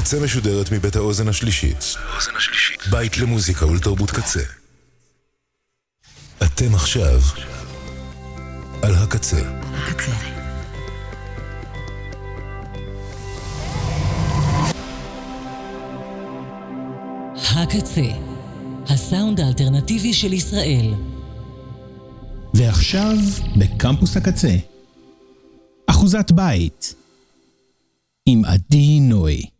הקצה משודרת מבית האוזן השלישית. בית למוזיקה ולתרבות קצה. אתם עכשיו על הקצה. הקצה. הקצה, הסאונד האלטרנטיבי של ישראל. ועכשיו, בקמפוס הקצה, אחוזת בית, עם עדי נוי.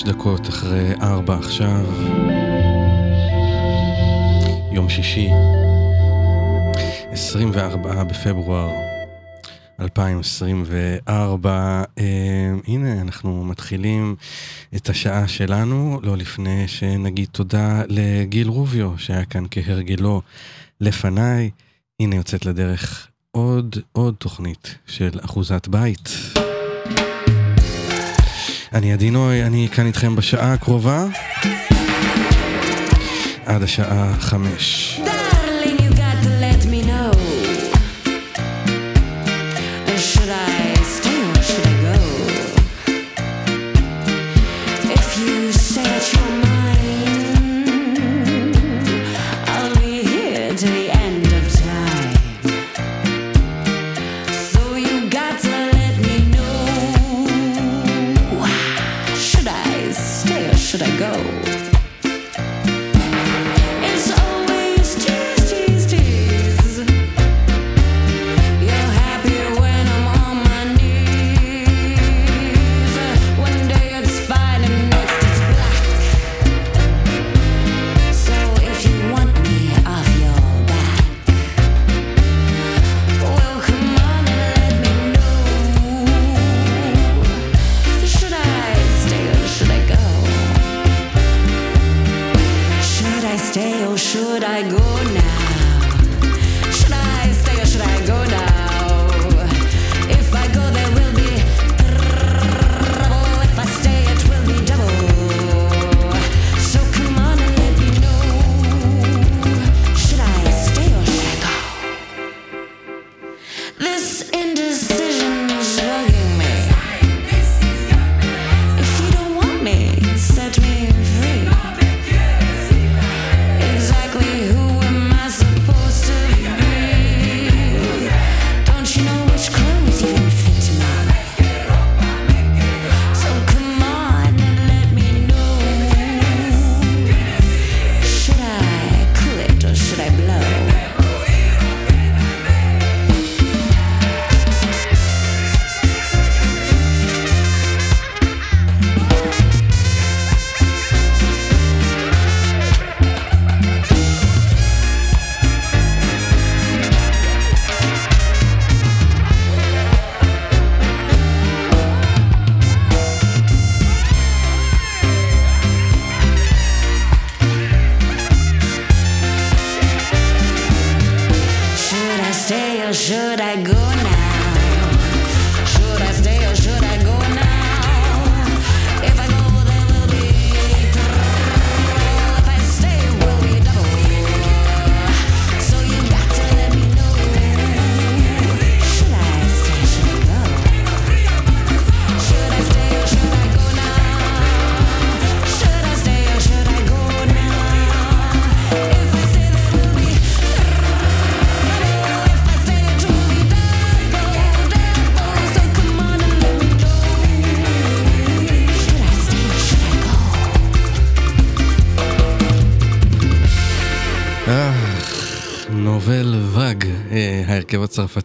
חמש דקות אחרי ארבע עכשיו, יום שישי, 24 בפברואר 2024. אה, הנה, אנחנו מתחילים את השעה שלנו, לא לפני שנגיד תודה לגיל רוביו, שהיה כאן כהרגלו לפניי. הנה יוצאת לדרך עוד, עוד תוכנית של אחוזת בית. אני עדי נוי, אני כאן איתכם בשעה הקרובה, עד השעה חמש. ההרכב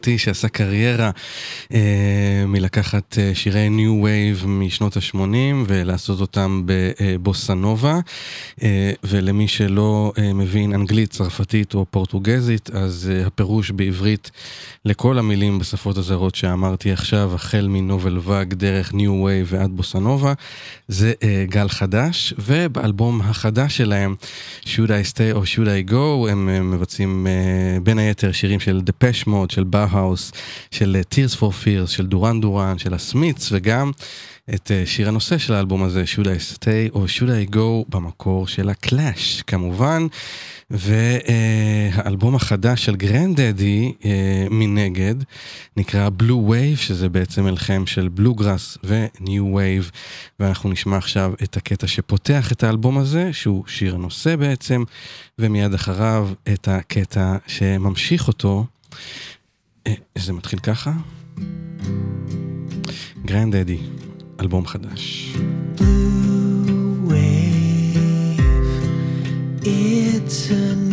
הצרפתי שעשה קריירה מלקחת אה, שירי New Wave משנות ה-80 ולעשות אותם בבוסה נובה. אה, ולמי שלא אה, מבין אנגלית, צרפתית או פורטוגזית, אז אה, הפירוש בעברית לכל המילים בשפות הזרות שאמרתי עכשיו, החל מ Nouvelle Vague דרך New Wave ועד בוסה נובה, זה אה, גל חדש, ובאלבום החדש שלהם, Should I Stay or Should I Go, הם אה, מבצעים אה, בין היתר שירים של Depeche Mode, של באהאוס, של Tears for Fears, של דורן דורן, של הסמיץ, וגם את אה, שיר הנושא של האלבום הזה, Should I Stay or Should I Go, במקור של הקלאש, כמובן. והאלבום אה, החדש של גרנדדי אה, מנגד נקרא Blue Wave, שזה בעצם הלחם של בלוגראס ו New Wave, ואנחנו נשמע עכשיו את הקטע שפותח את האלבום הזה, שהוא שיר הנושא בעצם, ומיד אחריו את הקטע שממשיך אותו. אה, זה מתחיל ככה? גרנד אדי, אלבום חדש. It's a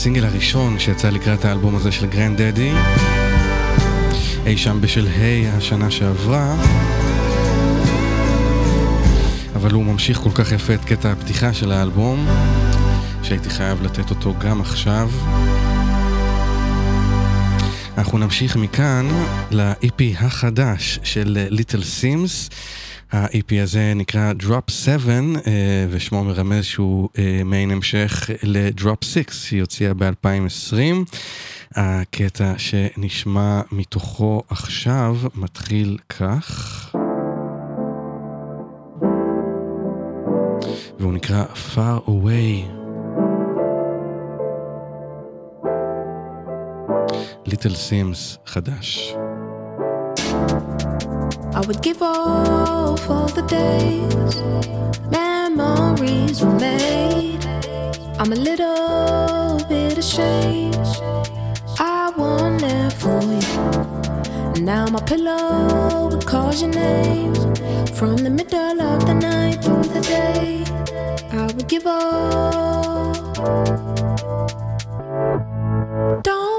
הסינגל הראשון שיצא לקראת האלבום הזה של גרנד דדי, אי שם בשלהי השנה שעברה. אבל הוא ממשיך כל כך יפה את קטע הפתיחה של האלבום, שהייתי חייב לתת אותו גם עכשיו. אנחנו נמשיך מכאן ל-EP החדש של ליטל סימס. ה-EP הזה נקרא Drop 7, אה, ושמו מרמז שהוא אה, מעין המשך ל-Drop 6, שהיא הוציאה ב-2020. הקטע שנשמע מתוכו עכשיו מתחיל כך. והוא נקרא Far Away. ליטל סימס חדש. I would give all the days memories were made. I'm a little bit ashamed. I want it for you. Now my pillow calls your name. From the middle of the night through the day, I would give up. Don't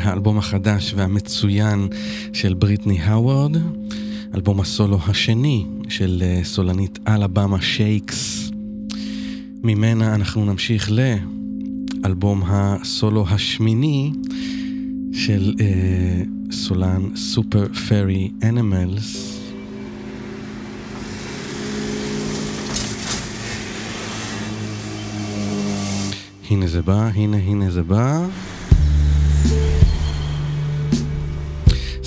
האלבום החדש והמצוין של בריטני האוורד, אלבום הסולו השני של uh, סולנית אלבמה שייקס. ממנה אנחנו נמשיך לאלבום הסולו השמיני של uh, סולן סופר פרי אנימלס. הנה זה בא, הנה הנה זה בא.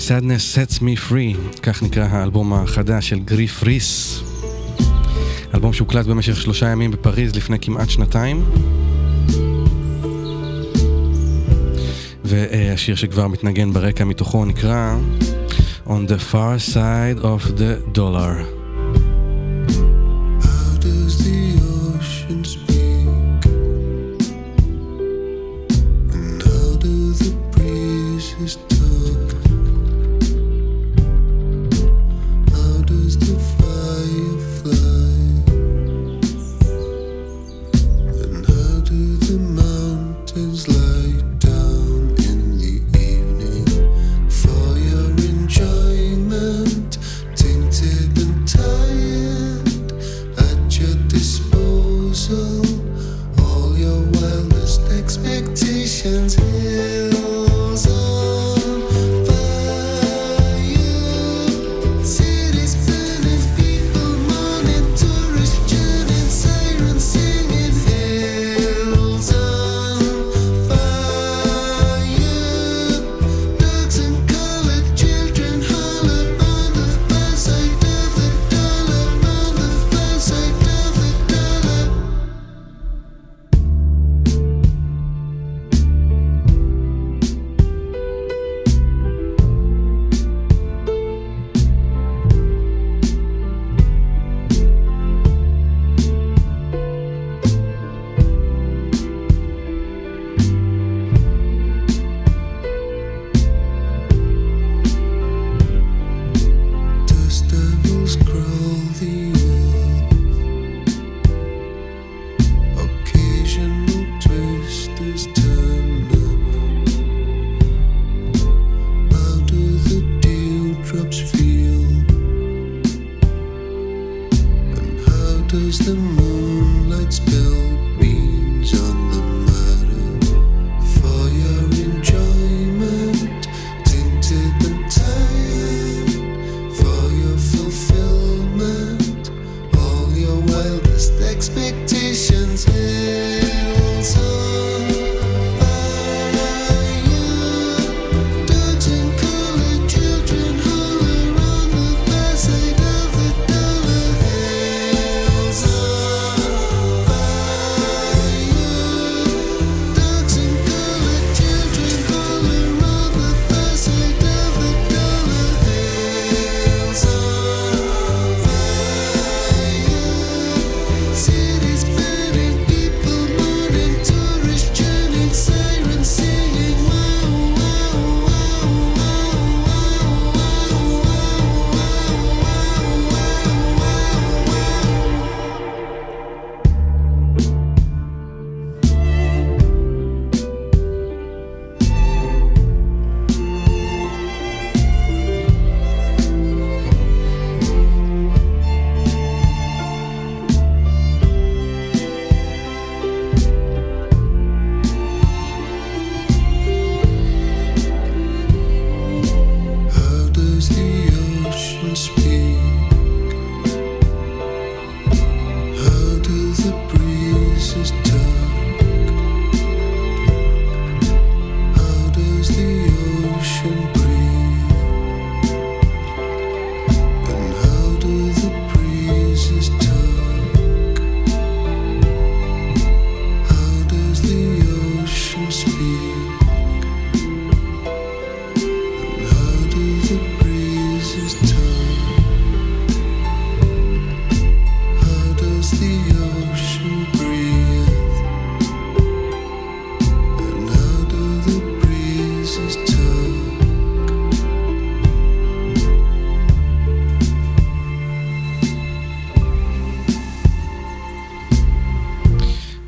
Sadness Sets Me Free, כך נקרא האלבום החדש של גריף ריס. אלבום שהוקלט במשך שלושה ימים בפריז לפני כמעט שנתיים. והשיר שכבר מתנגן ברקע מתוכו נקרא On the Far Side of the Dollar.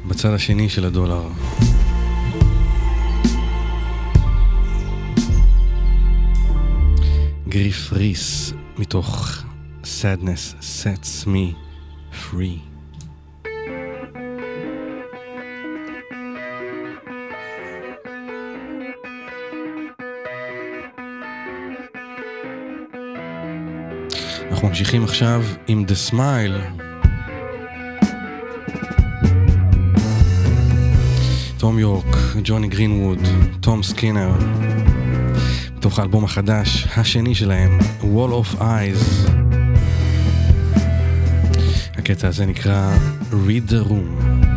בצד השני של הדולר. גריף ריס מתוך Sadness Sets Me Free. אנחנו ממשיכים עכשיו עם The Smile. יורק, ג'וני גרינווד, תום סקינר, מתוך האלבום החדש, השני שלהם, Wall of Eyes. הקטע הזה נקרא Read the Room.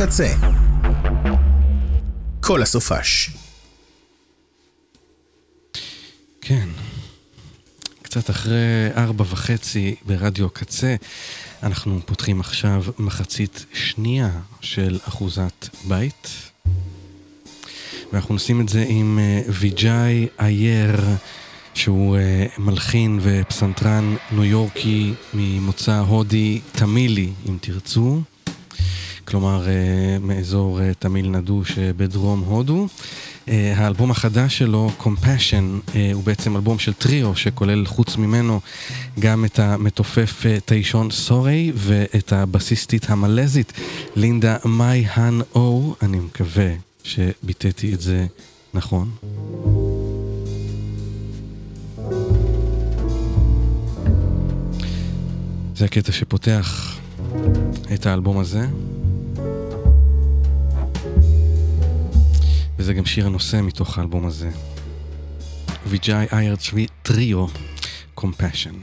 הקצה. כל הסופש. כן, קצת אחרי ארבע וחצי ברדיו קצה, אנחנו פותחים עכשיו מחצית שנייה של אחוזת בית. ואנחנו נשים את זה עם אה, ויג'אי אייר, שהוא אה, מלחין ופסנתרן ניו יורקי ממוצא הודי תמילי, אם תרצו. כלומר, אה, מאזור תמיל נדוש בדרום הודו. האלבום החדש שלו, Compassion, הוא בעצם אלבום של טריו שכולל חוץ ממנו גם את המתופף טיישון סורי ואת הבסיסטית המלזית לינדה מאי האן או, אני מקווה שביטאתי את זה נכון. זה הקטע שפותח את האלבום הזה. וזה גם שיר הנושא מתוך האלבום הזה. ויג'אי אייר טריו, קומפשן.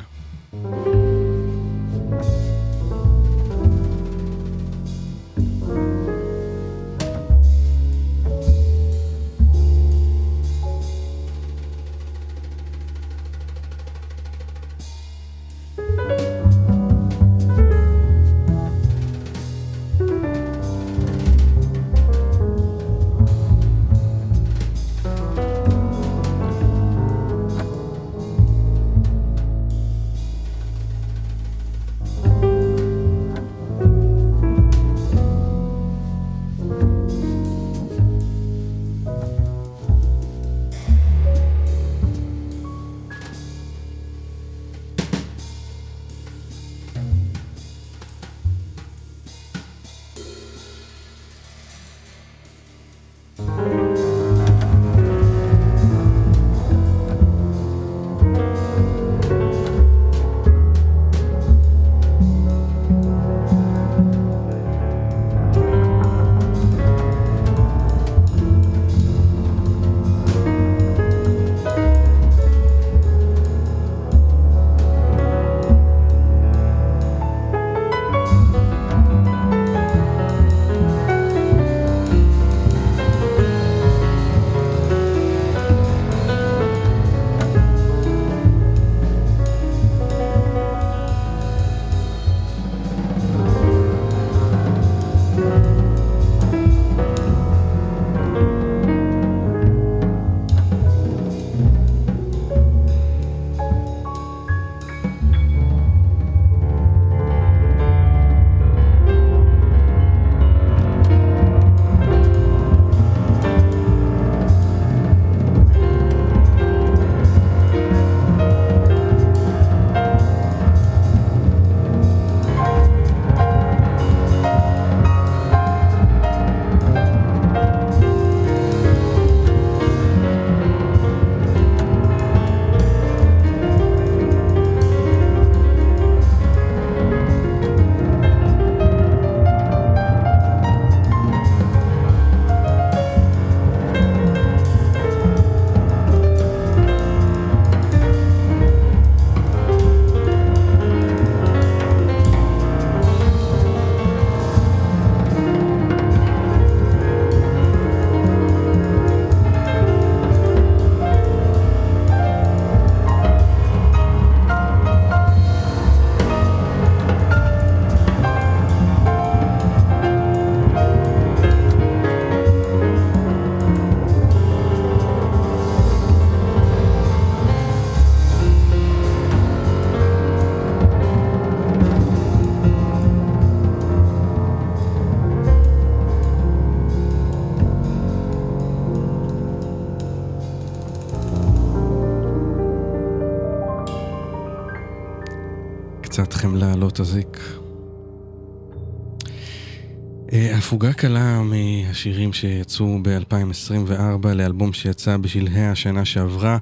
קלה מהשירים שיצאו ב-2024 לאלבום שיצא בשלהי השנה שעברה,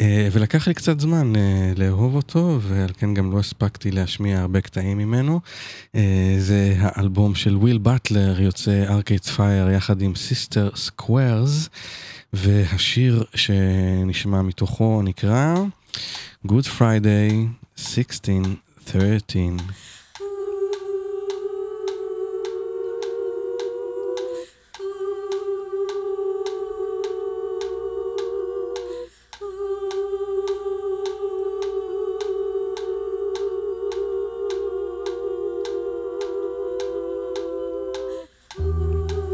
אה, ולקח לי קצת זמן אה, לאהוב אותו, ועל כן גם לא הספקתי להשמיע הרבה קטעים ממנו. זה האלבום של וויל באטלר, יוצא ארקייט פייר יחד עם סיסטר סקוורס, והשיר שנשמע מתוכו נקרא Good Friday 16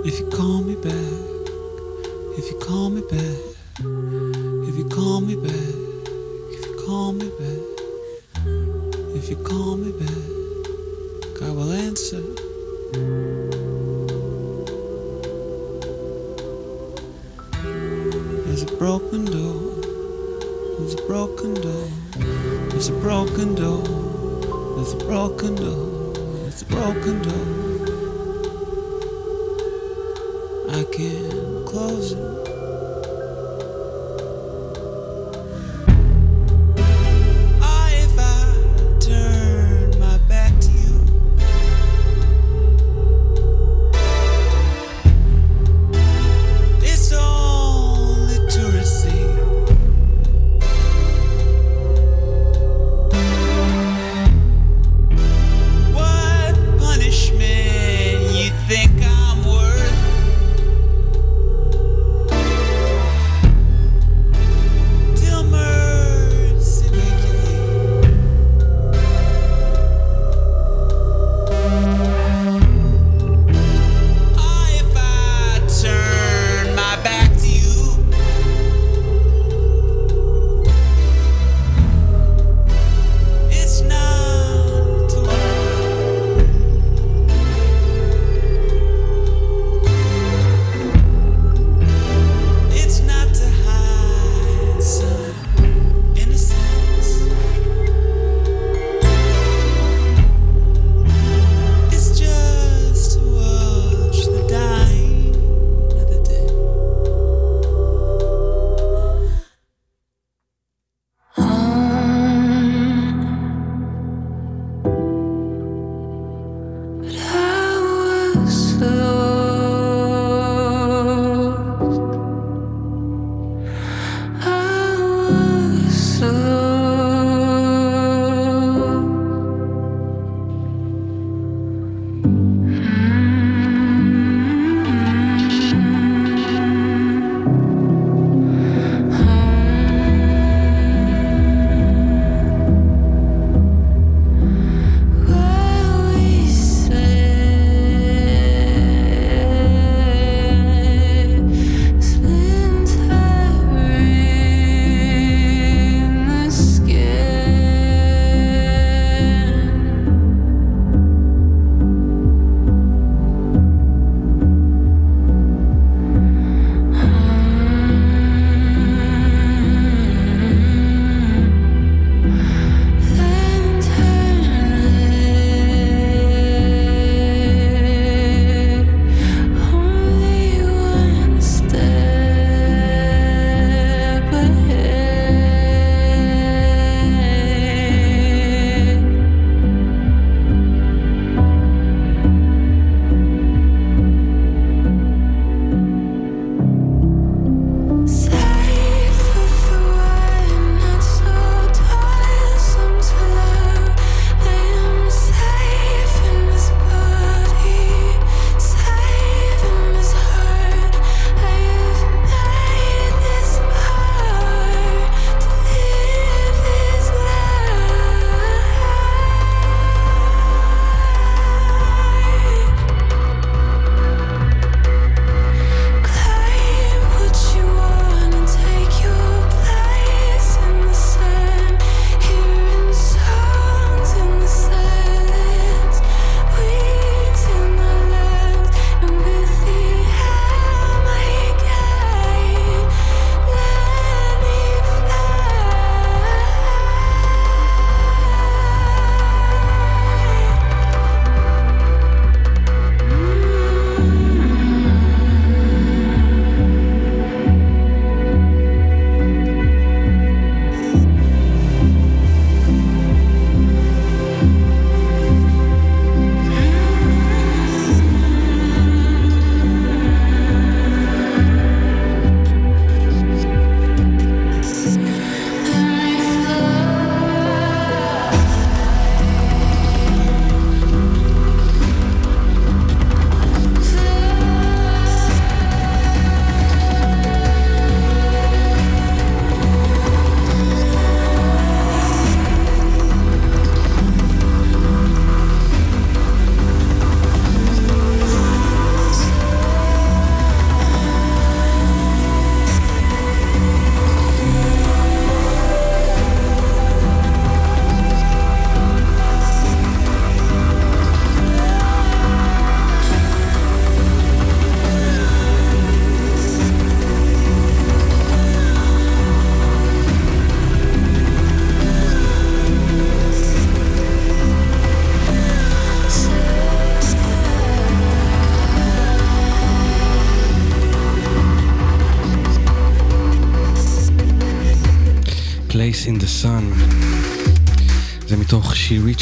If you call me back, if you call me back, if you call me back, if you call me back, if you call me back, I will answer. There's a broken door. There's a broken door. There's a broken door. There's a broken door. There's a broken door. I can close it.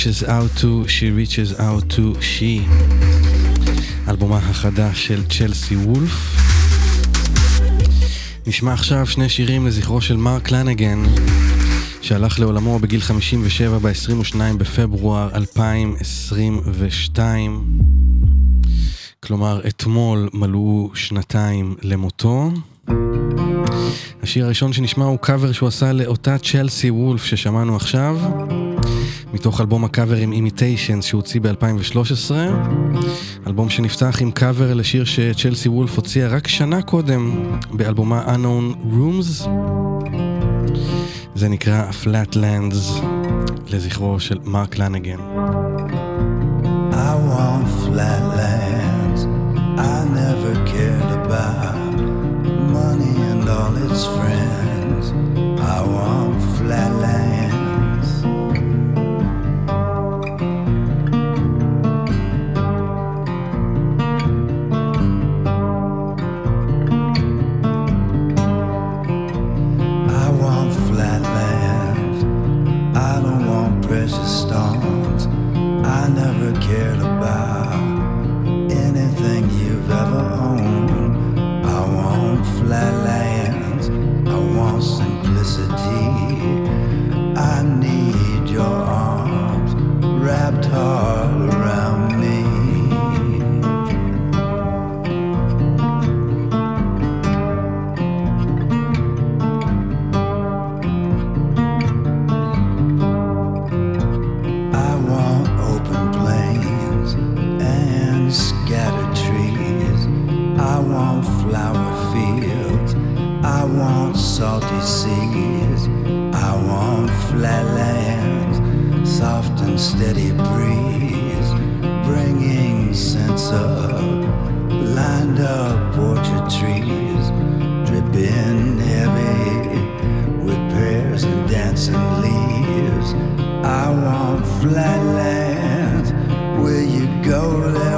Reaches Out to, She Reaches Out to She, אלבומה החדש של צ'לסי וולף. נשמע עכשיו שני שירים לזכרו של מרק לנגן, שהלך לעולמו בגיל 57 ב-22 בפברואר 2022. כלומר, אתמול מלאו שנתיים למותו. השיר הראשון שנשמע הוא קאבר שהוא עשה לאותה צ'לסי וולף ששמענו עכשיו, מתוך אלבום הקאברים אימיטיישנס שהוציא ב-2013, אלבום שנפתח עם קאבר לשיר שצ'לסי וולף הוציאה רק שנה קודם באלבומה Unknown Rooms. זה נקרא Flatlands, לזכרו של מרק לנגן. I want flatlands. Pears and leaves. I want flatlands. Will you go there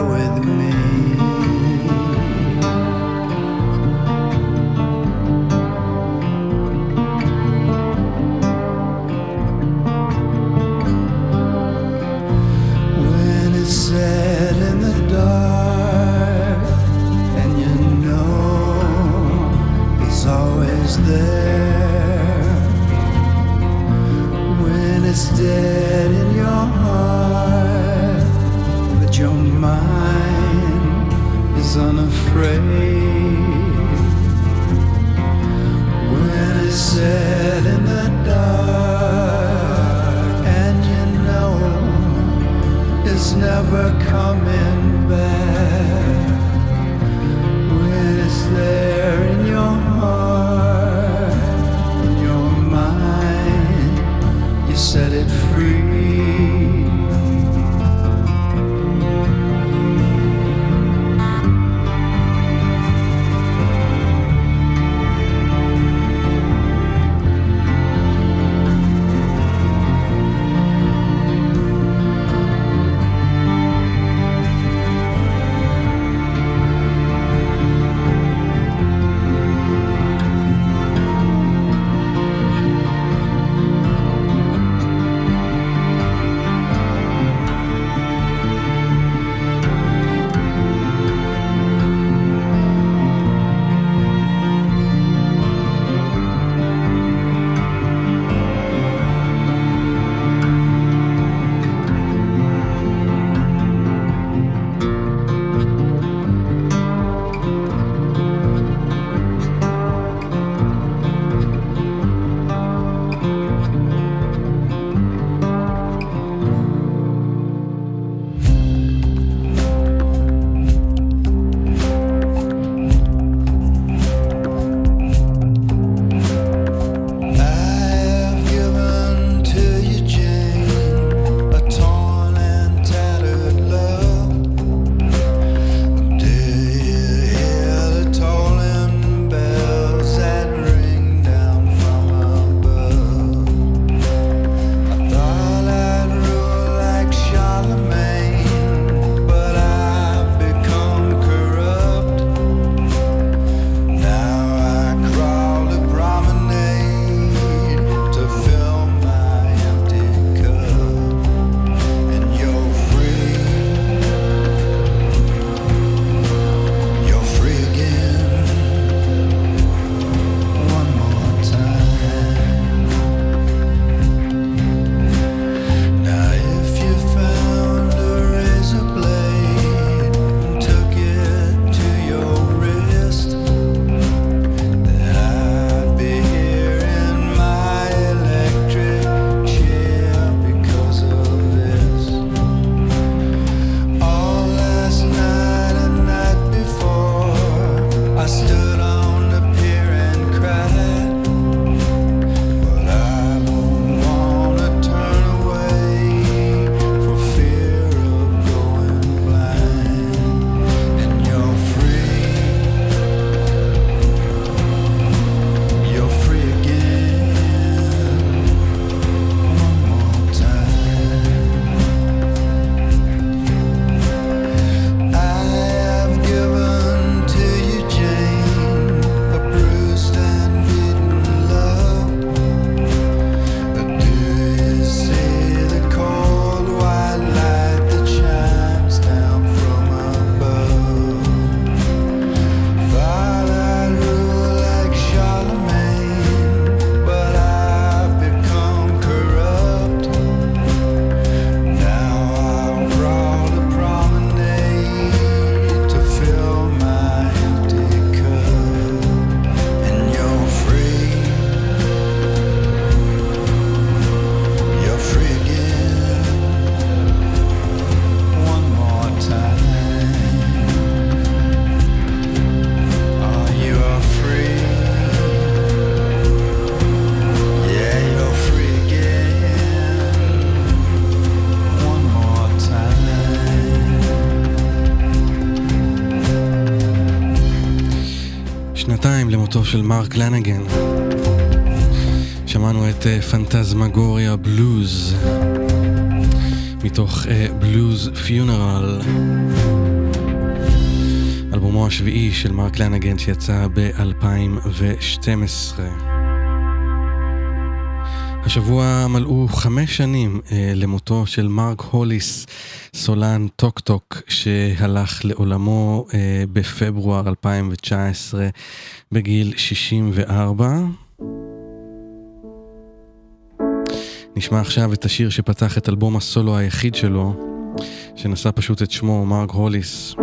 של מרק לנגן. שמענו את Phantasmagoria Blues, מתוך Blues Funeral, אלבומו השביעי של מרק לנגן שיצא ב-2012. השבוע מלאו חמש שנים אה, למותו של מרק הוליס, סולן טוק טוק, שהלך לעולמו אה, בפברואר 2019 בגיל 64. נשמע עכשיו את השיר שפתח את אלבום הסולו היחיד שלו, שנשא פשוט את שמו מרק הוליס,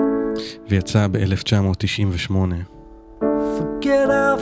ויצא ב-1998. Forget our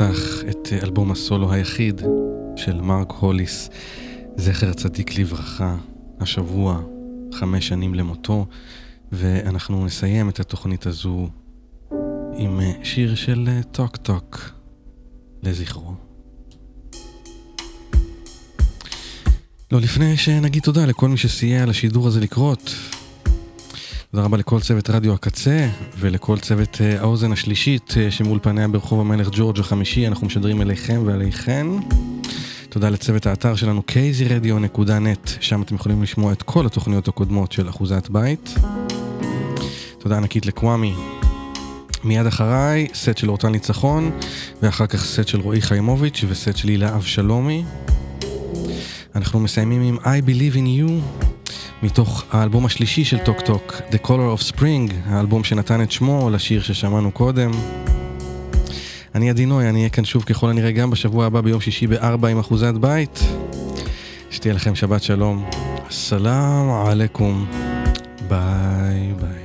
שפתח את אלבום הסולו היחיד של מרק הוליס, זכר צדיק לברכה, השבוע, חמש שנים למותו, ואנחנו נסיים את התוכנית הזו עם שיר של טוק טוק לזכרו. לא לפני שנגיד תודה לכל מי שסייע לשידור הזה לקרות, תודה רבה לכל צוות רדיו הקצה ולכל צוות אה, האוזן השלישית אה, שמאולפניה ברחוב המלך ג'ורג' החמישי, אנחנו משדרים אליכם ועליכן. תודה לצוות האתר שלנו kzradio.net, שם אתם יכולים לשמוע את כל התוכניות הקודמות של אחוזת בית. תודה ענקית לקוואמי. מיד אחריי, סט של אורטל ניצחון, ואחר כך סט של רועי חיימוביץ' וסט של הילה אבשלומי. אנחנו מסיימים עם I Believe in You. מתוך האלבום השלישי של טוק טוק, The Color of Spring, האלבום שנתן את שמו לשיר ששמענו קודם. אני עדי נוי, אני אהיה כאן שוב ככל הנראה גם בשבוע הבא ביום שישי בארבע עם אחוזת בית. שתהיה לכם שבת שלום. סלאם עליכום. ביי ביי.